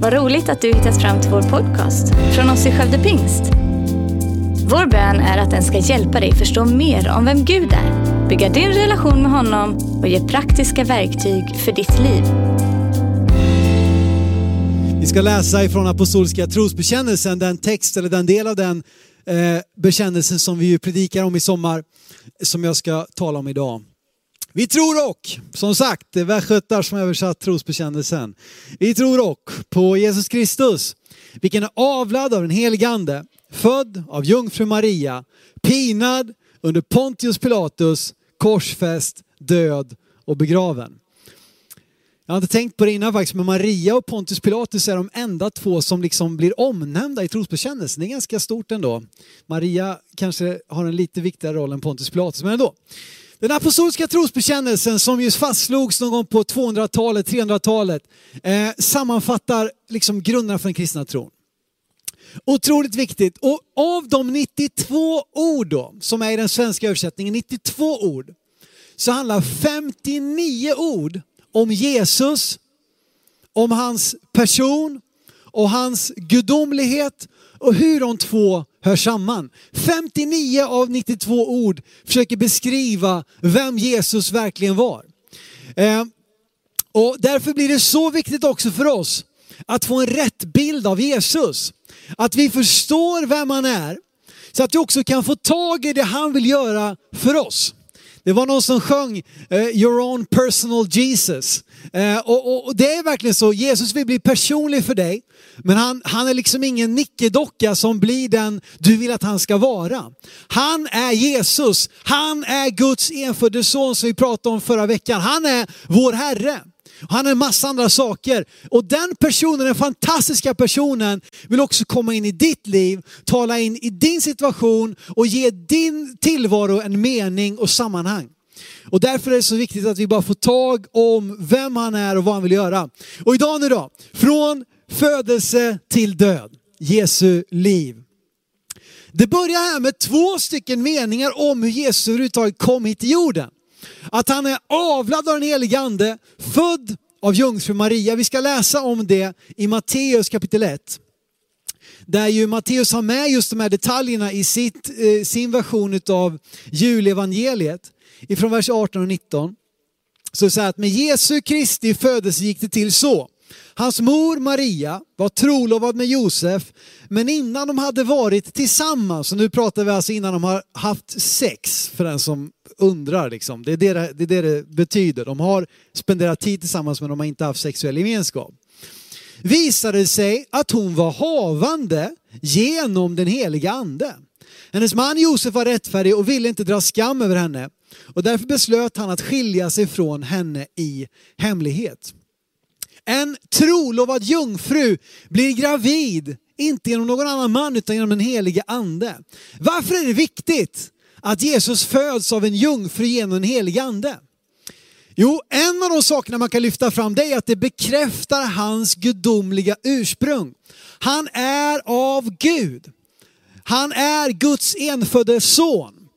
Vad roligt att du hittat fram till vår podcast från oss i Skövde Pingst. Vår bön är att den ska hjälpa dig förstå mer om vem Gud är, bygga din relation med honom och ge praktiska verktyg för ditt liv. Vi ska läsa ifrån Apostoliska trosbekännelsen, den text eller den del av den eh, bekännelsen som vi ju predikar om i sommar, som jag ska tala om idag. Vi tror och, som sagt, det är västgötar som översatt trosbekännelsen. Vi tror och på Jesus Kristus, vilken är avlad av den helige Ande, född av jungfru Maria, pinad under Pontius Pilatus, korsfäst, död och begraven. Jag har inte tänkt på det innan faktiskt, men Maria och Pontius Pilatus är de enda två som liksom blir omnämnda i trosbekännelsen. Det är ganska stort ändå. Maria kanske har en lite viktigare roll än Pontius Pilatus, men ändå. Den apostoliska trosbekännelsen som just fastslogs någon gång på 200-talet, 300-talet, eh, sammanfattar liksom grunderna för den kristna tron. Otroligt viktigt. Och av de 92 ord då, som är i den svenska översättningen, 92 ord, så handlar 59 ord om Jesus, om hans person och hans gudomlighet och hur de två hör samman. 59 av 92 ord försöker beskriva vem Jesus verkligen var. Eh, och därför blir det så viktigt också för oss att få en rätt bild av Jesus. Att vi förstår vem han är, så att vi också kan få tag i det han vill göra för oss. Det var någon som sjöng eh, Your own personal Jesus. Eh, och, och, och, det är verkligen så, Jesus vill bli personlig för dig. Men han, han är liksom ingen nickedocka som blir den du vill att han ska vara. Han är Jesus, han är Guds enfödde son som vi pratade om förra veckan. Han är vår Herre. Han har en massa andra saker. Och den personen, den fantastiska personen, vill också komma in i ditt liv, tala in i din situation och ge din tillvaro en mening och sammanhang. Och därför är det så viktigt att vi bara får tag om vem han är och vad han vill göra. Och idag nu då, från födelse till död, Jesu liv. Det börjar här med två stycken meningar om hur Jesus överhuvudtaget kom hit till jorden. Att han är avlad av den helige ande, född av jungfru Maria. Vi ska läsa om det i Matteus kapitel 1. Där ju Matteus har med just de här detaljerna i sitt, eh, sin version av julevangeliet. Ifrån vers 18 och 19. Så det är så här att med Jesu Kristi födelse gick det till så. Hans mor Maria var trolovad med Josef, men innan de hade varit tillsammans, och nu pratar vi alltså innan de har haft sex, för den som undrar. Liksom. Det, är det, det är det det betyder. De har spenderat tid tillsammans men de har inte haft sexuell gemenskap. Visade sig att hon var havande genom den heliga ande. Hennes man Josef var rättfärdig och ville inte dra skam över henne. Och därför beslöt han att skilja sig från henne i hemlighet. En trolovad jungfru blir gravid, inte genom någon annan man utan genom den helige ande. Varför är det viktigt att Jesus föds av en jungfru genom den helige ande? Jo, en av de sakerna man kan lyfta fram det är att det bekräftar hans gudomliga ursprung. Han är av Gud. Han är Guds enfödde son.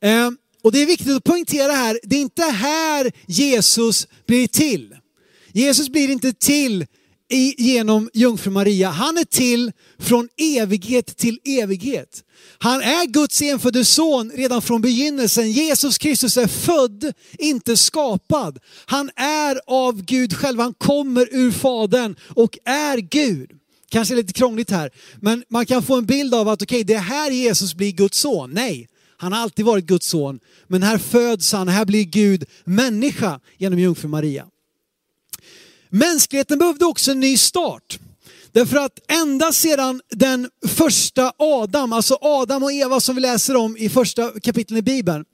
Ehm, och det är viktigt att poängtera här, det är inte här Jesus blir till. Jesus blir inte till genom jungfru Maria. Han är till från evighet till evighet. Han är Guds enfödde son redan från begynnelsen. Jesus Kristus är född, inte skapad. Han är av Gud själv, han kommer ur Fadern och är Gud. Kanske lite krångligt här, men man kan få en bild av att okej, okay, det är här Jesus blir Guds son. Nej, han har alltid varit Guds son, men här föds han, här blir Gud människa genom jungfru Maria. Mänskligheten behövde också en ny start. Därför att ända sedan den första Adam, alltså Adam och Eva som vi läser om i första kapitlen i Bibeln,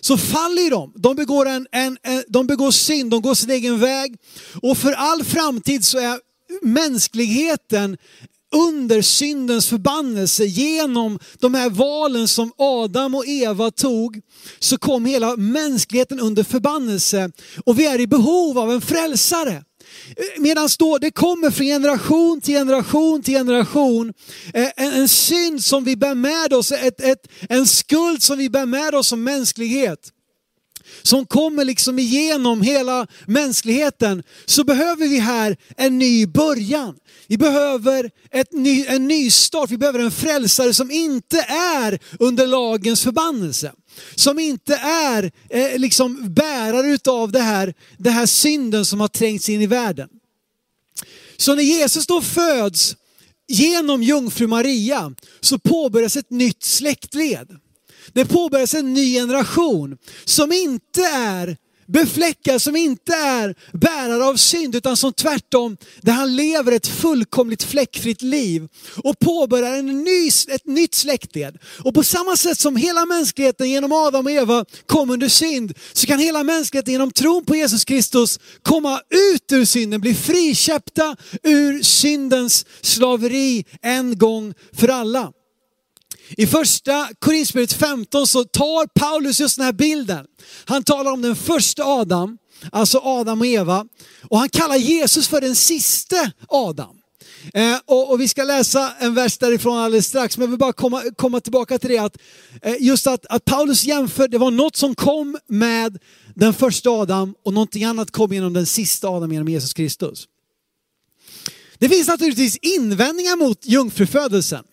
så faller de. De begår, en, en, en, de begår synd, de går sin egen väg. Och för all framtid så är mänskligheten under syndens förbannelse, genom de här valen som Adam och Eva tog, så kom hela mänskligheten under förbannelse. Och vi är i behov av en frälsare. Eh, Medan då det kommer från generation till generation till generation eh, en, en synd som vi bär med oss, ett, ett, en skuld som vi bär med oss som mänsklighet. som kommer liksom igenom hela mänskligheten så behöver vi här en ny början. Vi behöver ett ny, en ny start, vi behöver en frälsare som inte är under lagens förbannelse. Som inte är eh, liksom bärare utav det här, det här synden som har trängts in i världen. Så när Jesus då föds genom jungfru Maria så påbörjas ett nytt släktled. Det påbörjas en ny generation som inte är befläckad, som inte är bärare av synd utan som tvärtom, där han lever ett fullkomligt fläckfritt liv och påbörjar en ny, ett nytt släktled. Och på samma sätt som hela mänskligheten genom Adam och Eva kom under synd, så kan hela mänskligheten genom tron på Jesus Kristus komma ut ur synden, bli friköpta ur syndens slaveri en gång för alla. I första Korinthierbrevet 15 så tar Paulus just den här bilden. Han talar om den första Adam, alltså Adam och Eva. Och han kallar Jesus för den sista Adam. Eh, och, och, vi ska läsa en vers därifrån alldeles strax, men jag vill bara komma, komma tillbaka till det att eh, just att, att Paulus jämför, det var något som kom med den första Adam och någonting annat kom genom den sista Adam, genom Jesus Kristus. Det finns naturligtvis invändningar mot jungfrufödelsen.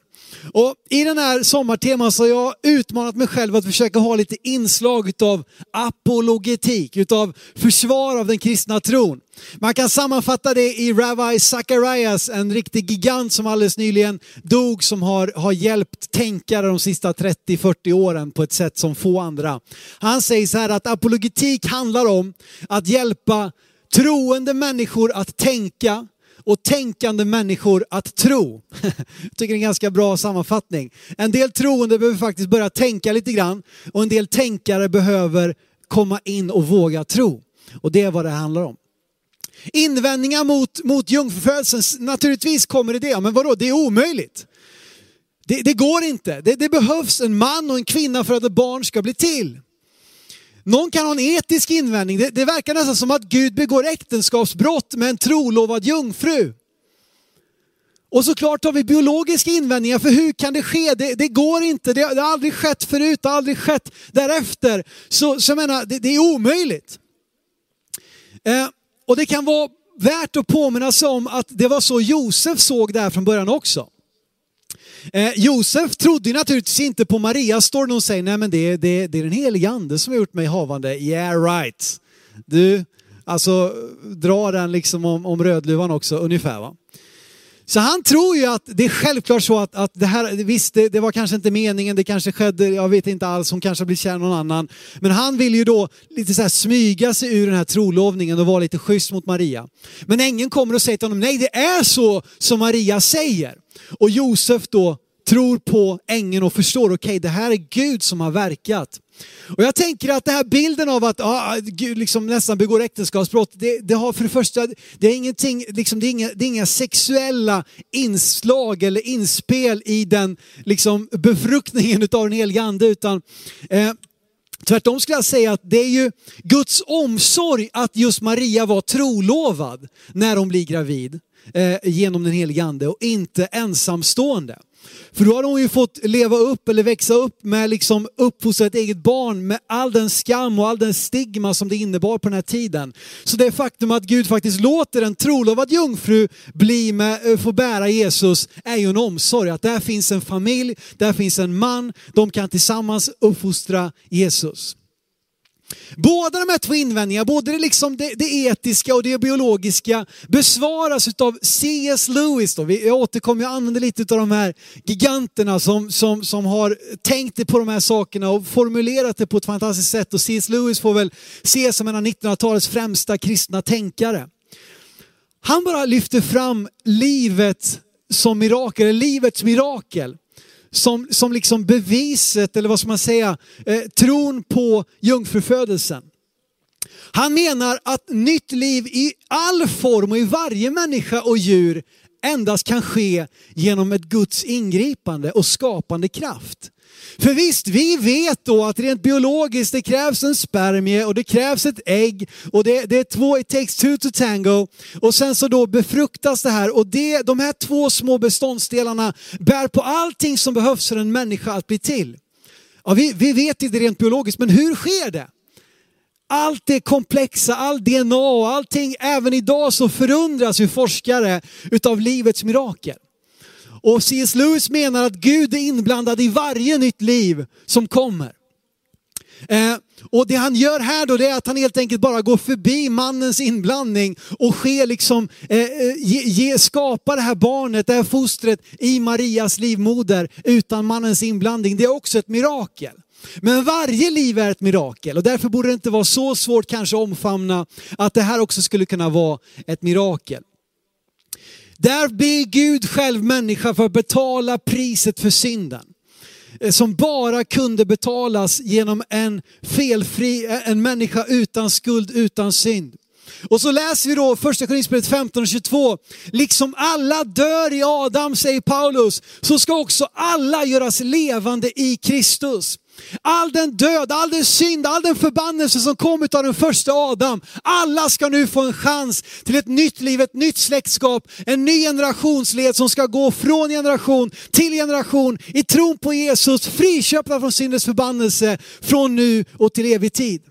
Och I den här sommarteman så har jag utmanat mig själv att försöka ha lite inslag av apologetik, utav försvar av den kristna tron. Man kan sammanfatta det i Rabbi Zacharias, en riktig gigant som alldeles nyligen dog, som har, har hjälpt tänkare de sista 30-40 åren på ett sätt som få andra. Han säger så här att apologetik handlar om att hjälpa troende människor att tänka, och tänkande människor att tro. Jag tycker det är en ganska bra sammanfattning. En del troende behöver faktiskt börja tänka lite grann och en del tänkare behöver komma in och våga tro. Och det är vad det handlar om. Invändningar mot, mot jungfrufödseln, naturligtvis kommer det det, men vadå, det är omöjligt. Det, det går inte. Det, det behövs en man och en kvinna för att ett barn ska bli till. Någon kan ha en etisk invändning. Det, det verkar nästan som att Gud begår äktenskapsbrott med en trolovad jungfru. Och såklart har vi biologiska invändningar, för hur kan det ske? Det, det går inte, det, det, har aldrig skett förut, det har aldrig skett därefter. Så, så jag menar, det, det är omöjligt. Eh, och det kan vara värt att påminna sig om att det var så Josef såg det här från början också. Eh, Josef trodde naturligtvis inte på Maria, står det hon säger, nej men det, det, det är den helige ande som har gjort mig havande. Yeah right. Du, alltså dra den liksom om, om Rödluvan också ungefär va. Så han tror ju att det är självklart så att, att det här, visst det, det, var kanske inte meningen, det kanske skedde, jag vet inte alls, hon kanske blir kär någon annan. Men han vill ju då lite så här smyga sig ur den här trolovningen och vara lite schysst mot Maria. Men ängeln kommer och säger till honom, nej det är så som Maria säger. Och Josef då tror på ängeln och förstår, okej okay, det här är Gud som har verkat. Och jag tänker att den här bilden av att ah, Gud liksom nästan begår äktenskapsbrott, det, det, har för det första, det är, ingenting, liksom, det, är inga, det är inga sexuella inslag eller inspel i den liksom, befruktningen av den helige ande, utan eh, Tvärtom skulle jag säga att det är ju Guds omsorg att just Maria var trolovad när hon blir gravid eh, genom den helige ande och inte ensamstående. För då har hon ju fått leva upp eller växa upp med liksom uppfostra ett eget barn med all den skam och all den stigma som det innebar på den här tiden. Så det faktum att Gud faktiskt låter en trolovad jungfru bli med, eh, få bära Jesus är ju en omsorg. Att där finns en familj, där finns en man, de kan tillsammans uppfostra Jesus. Båda de här två invändningarna, både det, liksom det, det etiska och det biologiska, besvaras av C.S. Lewis. Då. Vi, jag återkommer, jag använder lite av de här giganterna som, som, som har tänkt på de här sakerna och formulerat det på ett fantastiskt sätt. Och C.S. Lewis får väl ses som en av 1900-talets främsta kristna tänkare. Han bara lyfter fram livet som mirakel, eller livets mirakel som, som liksom beviset, eller vad ska man säga, eh, tron på jungfrufödelsen. Han menar att nytt liv i all form och i varje människa och djur endast kan ske genom ett Guds ingripande och skapande kraft. För visst, vi vet då att rent biologiskt det krävs en spermie och det krävs ett ägg och det, det är två, it takes two to tango. Och sen så då befruktas det här och det, de här två små beståndsdelarna bär på allting som behövs för en människa att bli till. Ja, vi, vi vet inte rent biologiskt, men hur sker det? allt det komplexa, all DNA och allting, även idag så förundras ju forskare utav livets mirakel. Och C.S. Lewis menar att Gud är inblandad i varje nytt liv som kommer. Eh, och det han gör här då det är att han helt enkelt bara går förbi mannens inblandning och sker liksom, eh, eh ge, ge, det här barnet, det här fostret i Marias livmoder utan mannens inblandning. Det är också ett mirakel. Men varje liv är ett mirakel och därför borde det inte vara så svårt kanske att omfamna att det här också skulle kunna vara ett mirakel. Där blir Gud själv människa för att betala priset för synden. Eh, som bara kunde betalas genom en felfri, eh, en människa utan skuld, utan synd. Och så läser vi då första Korinthierbrevet 15 och 22. Liksom alla dör i Adam, säger Paulus, så ska också alla göras levande i Kristus. All den död, all den synd, all den förbannelse som kom av den första Adam. Alla ska nu få en chans till ett nytt liv, ett nytt släktskap, en ny generationsled som ska gå från generation till generation i tron på Jesus, friköpta från syndens förbannelse från nu och till evig tid.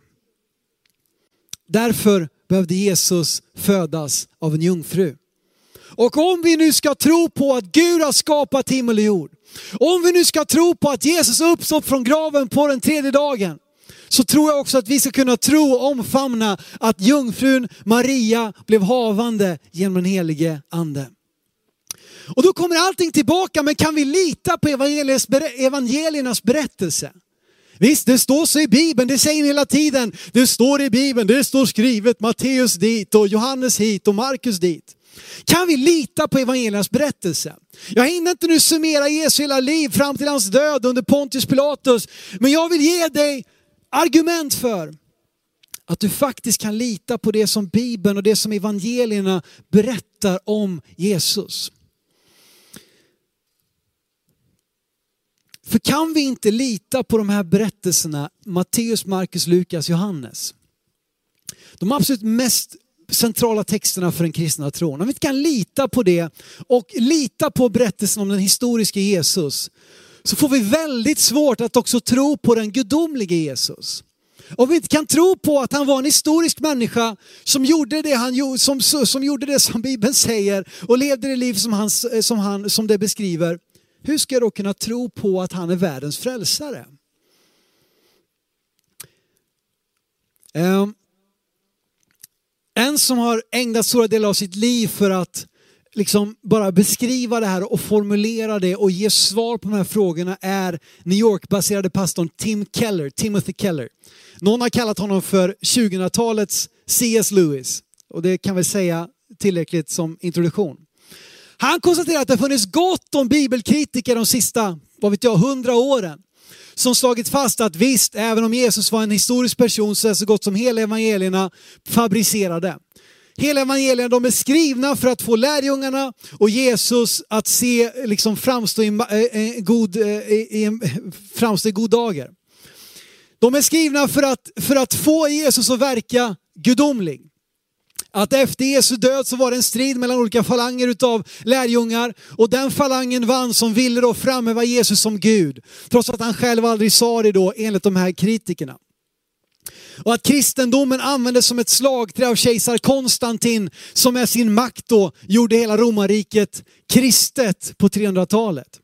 Därför behövde Jesus födas av en jungfru. Och om vi nu ska tro på att Gud har skapat himmel och jord, om vi nu ska tro på att Jesus uppstod från graven på den tredje dagen, så tror jag också att vi ska kunna tro och omfamna att jungfrun Maria blev havande genom den helige ande. Och då kommer allting tillbaka, men kan vi lita på evangeliernas berättelse? Visst, det står så i Bibeln, det säger ni hela tiden. Det står i Bibeln, det står skrivet Matteus dit och Johannes hit och Markus dit. Kan vi lita på evangeliernas berättelse? Jag hinner inte nu summera Jesu hela liv fram till hans död under Pontius Pilatus, men jag vill ge dig argument för att du faktiskt kan lita på det som Bibeln och det som evangelierna berättar om Jesus. För kan vi inte lita på de här berättelserna, Matteus, Markus, Lukas, Johannes, de absolut mest centrala texterna för den kristna tron. Om vi inte kan lita på det och lita på berättelsen om den historiska Jesus, så får vi väldigt svårt att också tro på den gudomlige Jesus. Om vi inte kan tro på att han var en historisk människa som gjorde det, han, som, som gjorde det som Bibeln säger och levde det liv som, han, som, han, som det beskriver, hur ska jag då kunna tro på att han är världens frälsare? Um, en som har ägnat stora delar av sitt liv för att liksom bara beskriva det här och formulera det och ge svar på de här frågorna är New York-baserade pastorn Tim Keller, Timothy Keller. Någon har kallat honom för 2000-talets C.S. Lewis och det kan vi säga tillräckligt som introduktion. Han konstaterar att det har funnits gott om bibelkritiker de sista, vad vet jag, hundra åren som slagit fast att visst, även om Jesus var en historisk person så är så gott som hela evangelierna fabricerade. Hela evangelierna de är skrivna för att få lärjungarna och Jesus att se, liksom framstå i, eh, eh, god, eh, i, framstå i god dager. De är skrivna för att, för att få Jesus att verka gudomlig att efter Jesu död så var det en strid mellan olika falanger utav lärjungar och den falangen vann som ville då framhäva Jesus som Gud. Trots att han själv aldrig sa det då enligt de här kritikerna. Och att kristendomen användes som ett slagträ av kejsar Konstantin som med sin makt då gjorde hela romarriket kristet på 300-talet.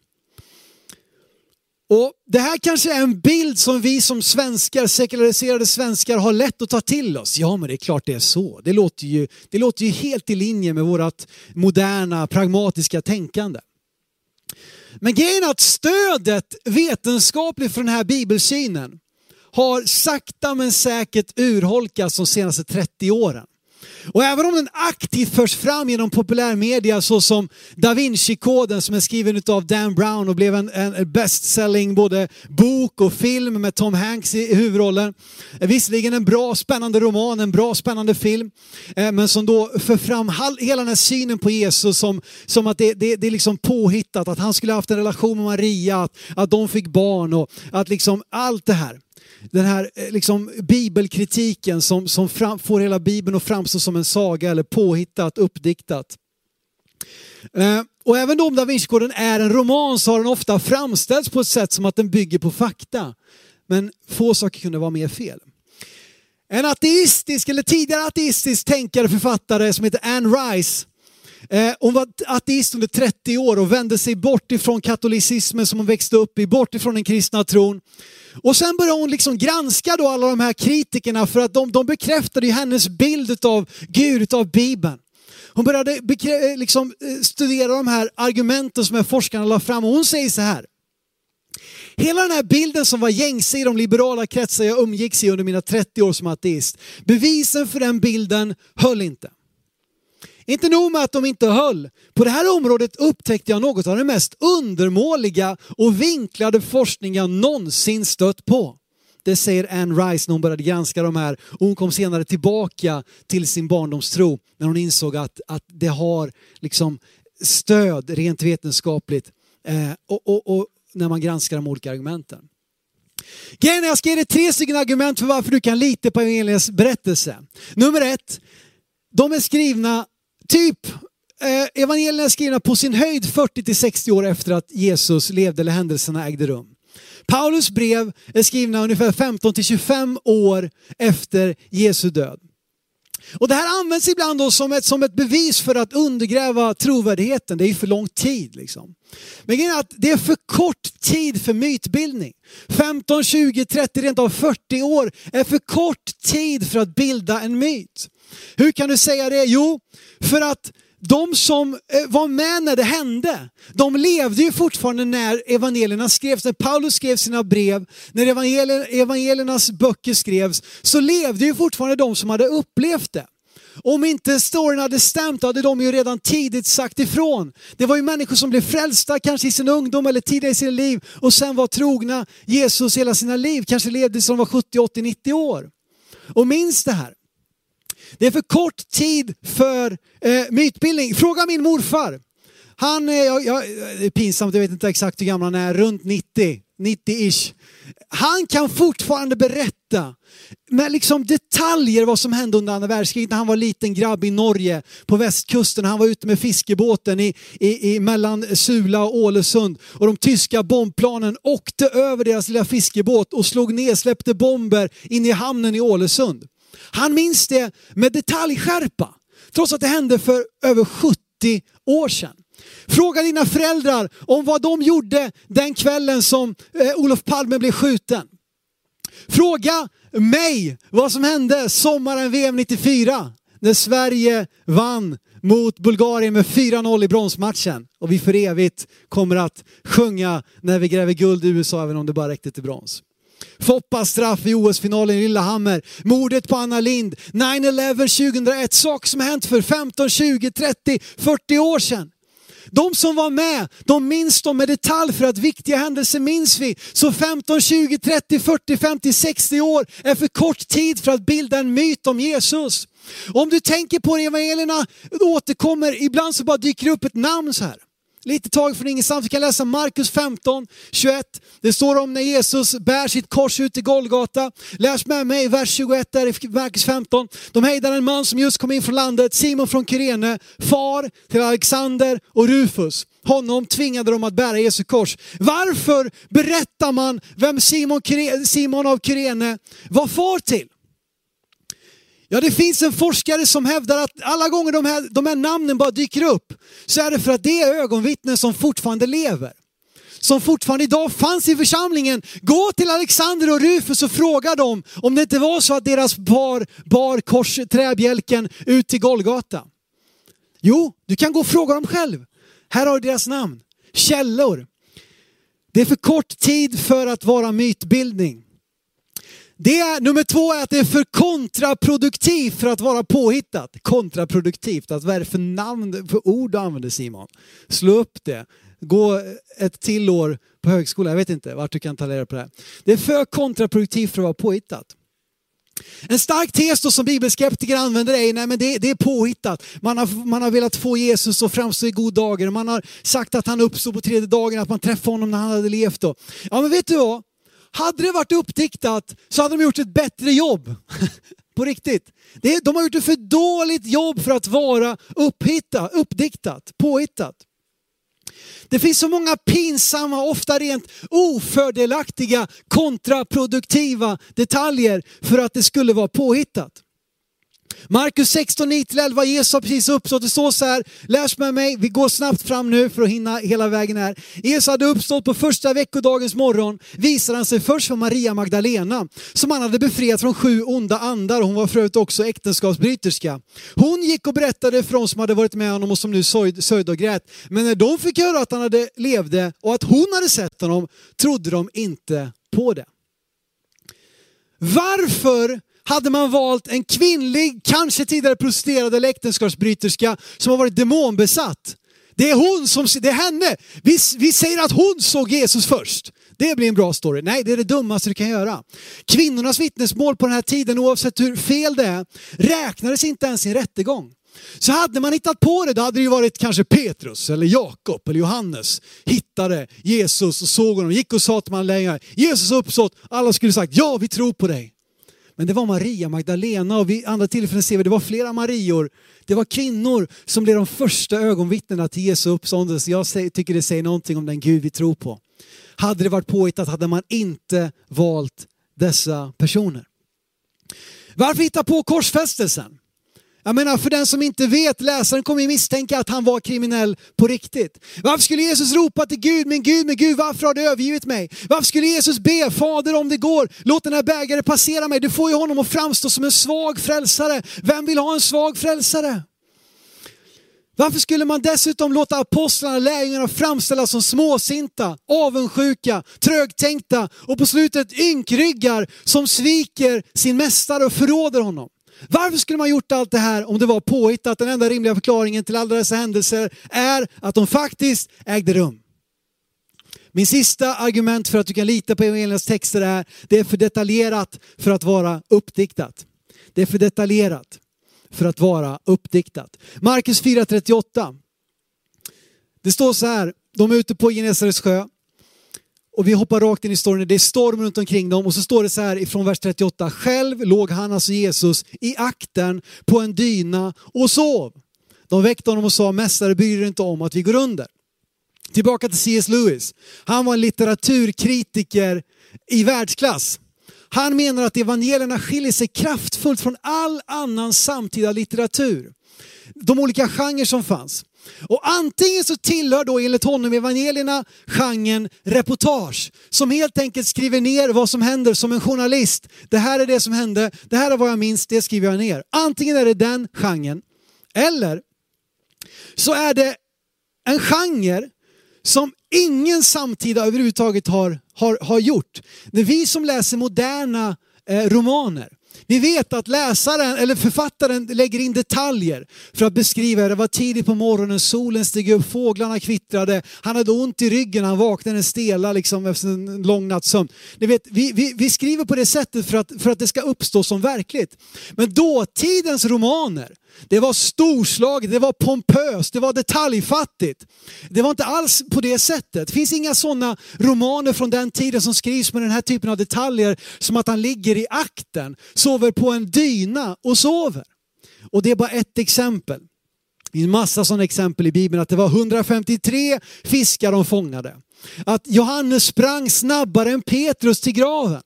Och Det här kanske är en bild som vi som svenskar, sekulariserade svenskar har lätt att ta till oss. Ja men det är klart det är så. Det låter ju, det låter ju helt i linje med vårt moderna pragmatiska tänkande. Men grejen är att stödet vetenskapligt för den här bibelsynen har sakta men säkert urholkats de senaste 30 åren. Och även om den aktivt förs fram genom populärmedia såsom Da Vinci-koden som är skriven av Dan Brown och blev en, en best-selling både bok och film med Tom Hanks i huvudrollen. Eh, visserligen en bra spännande roman, en bra spännande film, eh, men som då för fram hela den här synen på Jesus som, som att det, det, det är liksom påhittat, att han skulle haft en relation med Maria, att, att de fick barn och att liksom allt det här den här eh, liksom, bibelkritiken som, som fram, får hela bibeln att framstå som en saga eller påhittat, uppdiktat. Eh, och även om Da Vinci-koden är en roman så har den ofta framställts på ett sätt som att den bygger på fakta. Men få saker kunde vara mer fel. En ateistisk eller tidigare ateistisk tänkare författare som heter Anne Rice. Eh, hon var ateist under 30 år och vände sig bort ifrån katolicismen som hon växte upp i, bort ifrån den kristna tron. Och sen började hon liksom granska då alla de här kritikerna för att de, de bekräftade hennes bild av Gud, av Bibeln. Hon började eh, liksom eh, studera de här argumenten som forskarna la fram och hon säger så här. Hela den här bilden som var gängse i de liberala kretsar jag umgicks i under mina 30 år som ateist, bevisen för den bilden höll inte. Inte nog med att de inte höll, på det här området upptäckte jag något av det mest undermåliga och vinklade forskning jag någonsin stött på. Det säger Anne Rice när hon började granska de här och hon kom senare tillbaka till sin barndomstro när hon insåg att, att det har liksom stöd rent vetenskapligt eh, och, och, och när man granskar de olika argumenten. Grejen är, jag ska ge dig tre stycken argument för varför du kan lita på evangeliets berättelse. Nummer ett, de är skrivna typ eh, evangelierna är skrivna på sin höjd 40 60 år efter att Jesus levde eller händelserna ägde rum. Paulus brev är skrivna ungefär 15 25 år efter Jesu död. Och det här används ibland då som, ett, som ett bevis för att undergräva trovärdigheten. Det är ju för lång tid. Liksom. Men grejen är att det är för kort tid för mytbildning. 15, 20, 30, rent av 40 år är för kort tid för att bilda en myt. Hur kan du säga det? Jo, för att de som eh, var med när det hände, de levde ju fortfarande när evangelierna skrevs. När Paulus skrev sina brev, när evangeliernas böcker skrevs, så levde ju fortfarande de som hade upplevt det. Om inte storyn hade stämt hade de ju redan tidigt sagt ifrån. Det var ju människor som blev frälsta kanske i sin ungdom eller tidigare i sina liv och sen var trogna Jesus hela sina liv. Kanske levde som var 70, 80, 90 år. Och minns det här. Det är för kort tid för eh, mytbildning. Fråga min morfar. Han är, jag, jag, det är pinsamt, jag vet inte exakt hur gammal han är, runt 90, 90-ish. Han kan fortfarande berätta med liksom detaljer vad som hände under andra världskriget när han var liten grabb i Norge på västkusten. Han var ute med fiskebåten i, i, i mellan Sula och Ålesund och de tyska bombplanen åkte över deras lilla fiskebåt och slog ner, släppte bomber in i hamnen i Ålesund. Han minns det med detaljskärpa, trots att det hände för över 70 år sedan. Fråga dina föräldrar om vad de gjorde den kvällen som eh, Olof Palme blev skjuten. Fråga mig vad som hände sommaren VM 94 när Sverige vann mot Bulgarien med 4-0 i bronsmatchen. Och vi för evigt kommer att sjunga när vi gräver guld i USA även om det bara räckte till brons. Foppas straff i OS-finalen i Lillehammer, mordet på Anna Lind, 9-11 2001, saker som hänt för 15, 20, 30, 40 år sedan. De som var med, de minns dem med detalj för att viktiga händelser minns vi. Så 15, 20, 30, 40, 50, 60 år är för kort tid för att bilda en myt om Jesus. Om du tänker på evangelierna återkommer, ibland så bara dyker det upp ett namn så här. Lite tag från ingenstans. Vi kan läsa Markus 15, 21. Det står om när Jesus bär sitt kors ut i Golgata. Läs med mig vers 21 där i Markus 15. De hejdar en man som just kom in från landet, Simon från Kyrene, far till Alexander och Rufus. Honom tvingade de att bära Jesu kors. Varför berättar man vem Simon, Simon av Kyrene var far till? Ja, det finns en forskare som hävdar att alla gånger de här, de här namnen bara dyker upp så är det för att det är ögonvittnen som fortfarande lever. Som fortfarande idag fanns i församlingen. Gå till Alexander och Rufus och fråga dem om det inte var så att deras bar, bar kors, träbjälken ut till Golgata. Jo, du kan gå och fråga dem själv. Här har du deras namn. Källor. Det är för kort tid för att vara mytbildning. Det är, nummer två är att det är för kontraproduktivt för att vara påhittat. Kontraproduktivt, att vad är det för namn, för ord du använder Simon? Slå upp det. Gå ett till år på högskola, jag vet inte vart du kan ta reda på det här. Det är för kontraproduktivt för att vara påhittat. En stark tes då som bibelskeptiker använder är, nej men det, det, är påhittat. Man har, man har velat få Jesus att framstå i god dagar. Man har sagt att han uppstod på tredje dagen, att man träffade honom när han hade levt. Då. Ja men vet du vad? Hade det varit uppdiktat så hade de gjort ett bättre jobb. På riktigt. De har gjort ett för dåligt jobb för att vara upphitta, uppdiktat, påhittat. Det finns så många pinsamma, ofta rent ofördelaktiga, kontraproduktiva detaljer för att det skulle vara påhittat. Markus 16, 9-11, Jesus har precis uppstått. Det står så här, läs med mig, vi går snabbt fram nu för att hinna hela vägen här. Jesus hade uppstått på första veckodagens morgon, visade han sig först för Maria Magdalena, som han hade befriat från sju onda andar. Hon var förut också äktenskapsbryterska. Hon gick och berättade för de som hade varit med honom och som nu sörjde och grät. Men när de fick höra att han hade levde och att hon hade sett honom, trodde de inte på det. Varför hade man valt en kvinnlig, kanske tidigare prostituerad eller äktenskapsbryterska som har varit demonbesatt. Det är hon som, det är henne. Vi, vi säger att hon såg Jesus först. Det blir en bra story. Nej, det är det dummaste du kan göra. Kvinnornas vittnesmål på den här tiden, oavsett hur fel det är, räknades inte ens i en rättegång. Så hade man hittat på det, då hade det ju varit kanske Petrus eller Jakob eller Johannes hittade Jesus och såg honom, gick och sa till man länge. Jesus uppstått, alla skulle sagt ja vi tror på dig. Men det var Maria Magdalena och vid andra tillfällen ser vi det var flera Marior. Det var kvinnor som blev de första ögonvittnena till Jesu uppståndelse. Jag tycker det säger någonting om den Gud vi tror på. Hade det varit påhittat hade man inte valt dessa personer. Varför hitta på korsfästelsen? Jag menar för den som inte vet, läsaren kommer ju misstänka att han var kriminell på riktigt. Varför skulle Jesus ropa till Gud, min Gud, min Gud, varför har du övergivit mig? Varför skulle Jesus be, Fader om det går, låt den här bägaren passera mig. du får ju honom att framstå som en svag frälsare. Vem vill ha en svag frälsare? Varför skulle man dessutom låta apostlarna, lärjungarna framställas som småsinta, avundsjuka, trögtänkta och på slutet ynkryggar som sviker sin mästare och förråder honom? Varför skulle man gjort allt det här om det var påhittat? Den enda rimliga förklaringen till alla dessa händelser är att de faktiskt ägde rum. Min sista argument för att du kan lita på evangeliernas texter är, det är för detaljerat för att vara uppdiktat. Det är för detaljerat för att vara uppdiktat. Markus 4.38. Det står så här, de är ute på Genesarets sjö och vi hoppar rakt in i storyn, det är storm runt omkring dem och så står det så här ifrån vers 38. Själv låg han, alltså Jesus, i akten på en dyna och sov. De väckte honom och sa, mästare bryr dig inte om att vi går under. Tillbaka till C.S. Lewis. Han var en litteraturkritiker i världsklass. Han menar att evangelierna skiljer sig kraftfullt från all annan samtida litteratur. De olika genrer som fanns. Och antingen så tillhör då enligt honom evangelierna genren reportage, som helt enkelt skriver ner vad som händer som en journalist. Det här är det som hände, det här är vad jag minns, det skriver jag ner. Antingen är det den genren, eller så är det en genre som ingen samtida överhuvudtaget har, har, har gjort. När vi som läser moderna eh, romaner, vi vet att läsaren eller författaren lägger in detaljer för att beskriva det var tidigt på morgonen, solen steg upp, fåglarna kvittrade, han hade ont i ryggen, han vaknade stela liksom efter en lång nattsömn. Ni vet, vi, vi, vi skriver på det sättet för att, för att det ska uppstå som verkligt. Men dåtidens romaner, det var storslaget, det var pompöst, det var detaljfattigt. Det var inte alls på det sättet. Det finns inga sådana romaner från den tiden som skrivs med den här typen av detaljer som att han ligger i akten, sover på en dyna och sover. Och det är bara ett exempel. Det finns massa sådana exempel i Bibeln att det var 153 fiskar de fångade. Att Johannes sprang snabbare än Petrus till graven.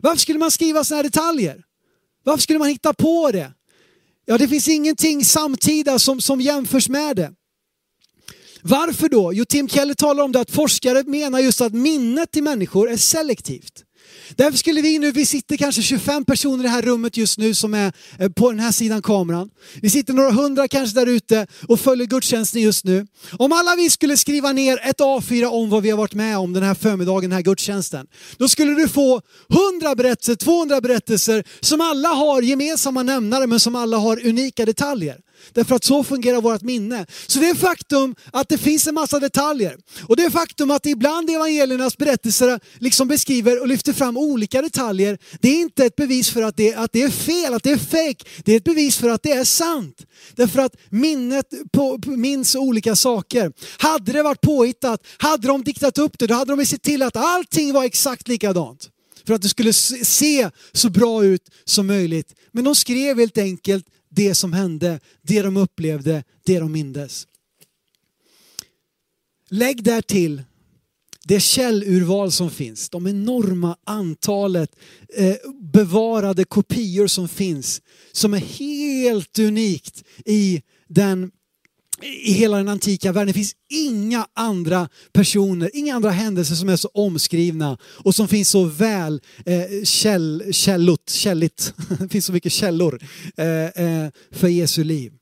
Varför skulle man skriva sådana här detaljer? Varför skulle man hitta på det? Ja, det finns ingenting samtida som, som jämförs med det. Varför då? Jo, Tim Keller talar om det att forskare menar just att minnet till människor är selektivt. Därför skulle vi nu, vi sitter kanske 25 personer i det här rummet just nu som är eh, på den här sidan kameran. Vi sitter några hundra kanske där ute och följer gudstjänsten just nu. Om alla vi skulle skriva ner ett A4 om vad vi har varit med om den här förmiddagen, den här gudstjänsten. Då skulle du få 100 berättelser, 200 berättelser som alla har gemensamma nämnare men som alla har unika detaljer. Därför att så fungerar vårt minne. Så det är faktum att det finns en massa detaljer. Och det är faktum att ibland evangeliernas berättelser liksom beskriver och lyfter fram olika detaljer. Det är inte ett bevis för att det, att det är fel, att det är fake. Det är ett bevis för att det är sant. Därför att minnet på, minns olika saker. Hade det varit påhittat, hade de diktat upp det, då hade de sett till att allting var exakt likadant. För att det skulle se så bra ut som möjligt. Men de skrev helt enkelt det som hände, det de upplevde, det de mindes. Lägg där till det källurval som finns, de enorma antalet eh, bevarade kopior som finns, som är helt unikt i, den, i hela den antika världen. Det finns inga andra personer, inga andra händelser som är så omskrivna och som finns så väl eh, käll, källot, källigt, det finns så mycket källor eh, eh, för Jesu liv.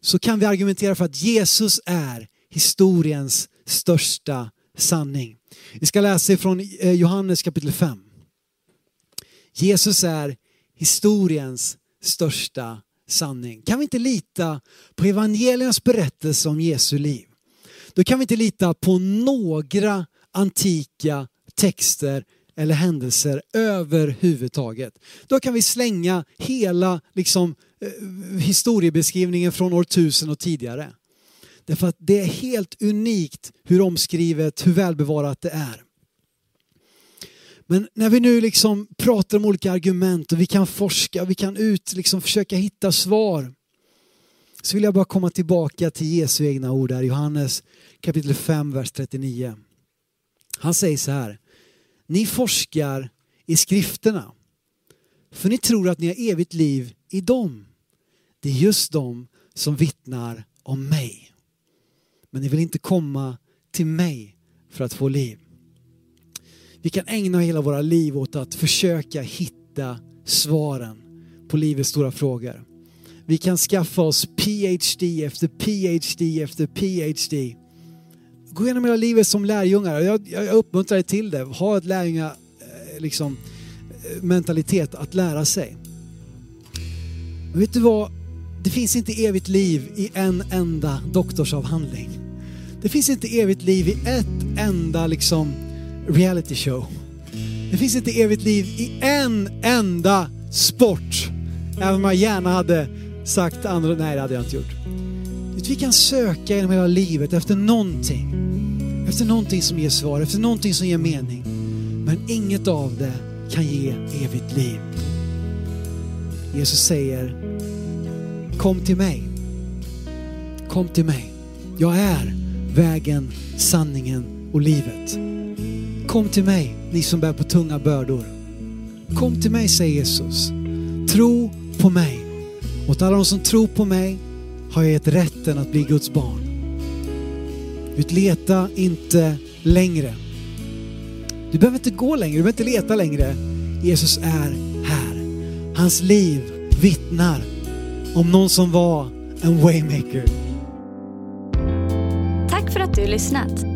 Så kan vi argumentera för att Jesus är historiens största sanning. Vi ska läsa ifrån eh, Johannes kapitel 5. Jesus är historiens största sanning. Kan vi inte lita på evangeliernas berättelse om Jesu liv? Då kan vi inte lita på några antika texter eller händelser överhuvudtaget. Då kan vi slänga hela liksom, eh, historiebeskrivningen från år 1000 och tidigare. Därför att det är helt unikt hur omskrivet, hur välbevarat det är. Men när vi nu liksom pratar om olika argument och vi kan forska, vi kan ut, liksom försöka hitta svar. Så vill jag bara komma tillbaka till Jesu egna ord här, Johannes kapitel 5, vers 39. Han säger så här. Ni forskar i skrifterna, för ni tror att ni har evigt liv i dem. Det är just de som vittnar om mig. Men ni vill inte komma till mig för att få liv. Vi kan ägna hela våra liv åt att försöka hitta svaren på livets stora frågor. Vi kan skaffa oss PhD efter PhD efter PhD. Gå igenom hela livet som lärjungar. Jag, jag uppmuntrar dig till det. Ha ett lärjunga, eh, liksom, eh, mentalitet att lära sig. Men vet du vad? Det finns inte evigt liv i en enda doktorsavhandling. Det finns inte evigt liv i ett enda liksom reality show. Det finns inte evigt liv i en enda sport. Även om jag gärna hade sagt andra, nej det hade jag inte gjort. Vi kan söka genom hela livet efter någonting. Efter någonting som ger svar, efter någonting som ger mening. Men inget av det kan ge evigt liv. Jesus säger, kom till mig. Kom till mig. Jag är vägen, sanningen och livet. Kom till mig, ni som bär på tunga bördor. Kom till mig, säger Jesus. Tro på mig. Åt alla de som tror på mig har jag gett rätten att bli Guds barn. Utleta inte längre. Du behöver inte gå längre, du behöver inte leta längre. Jesus är här. Hans liv vittnar om någon som var en waymaker. Tack för att du lyssnat.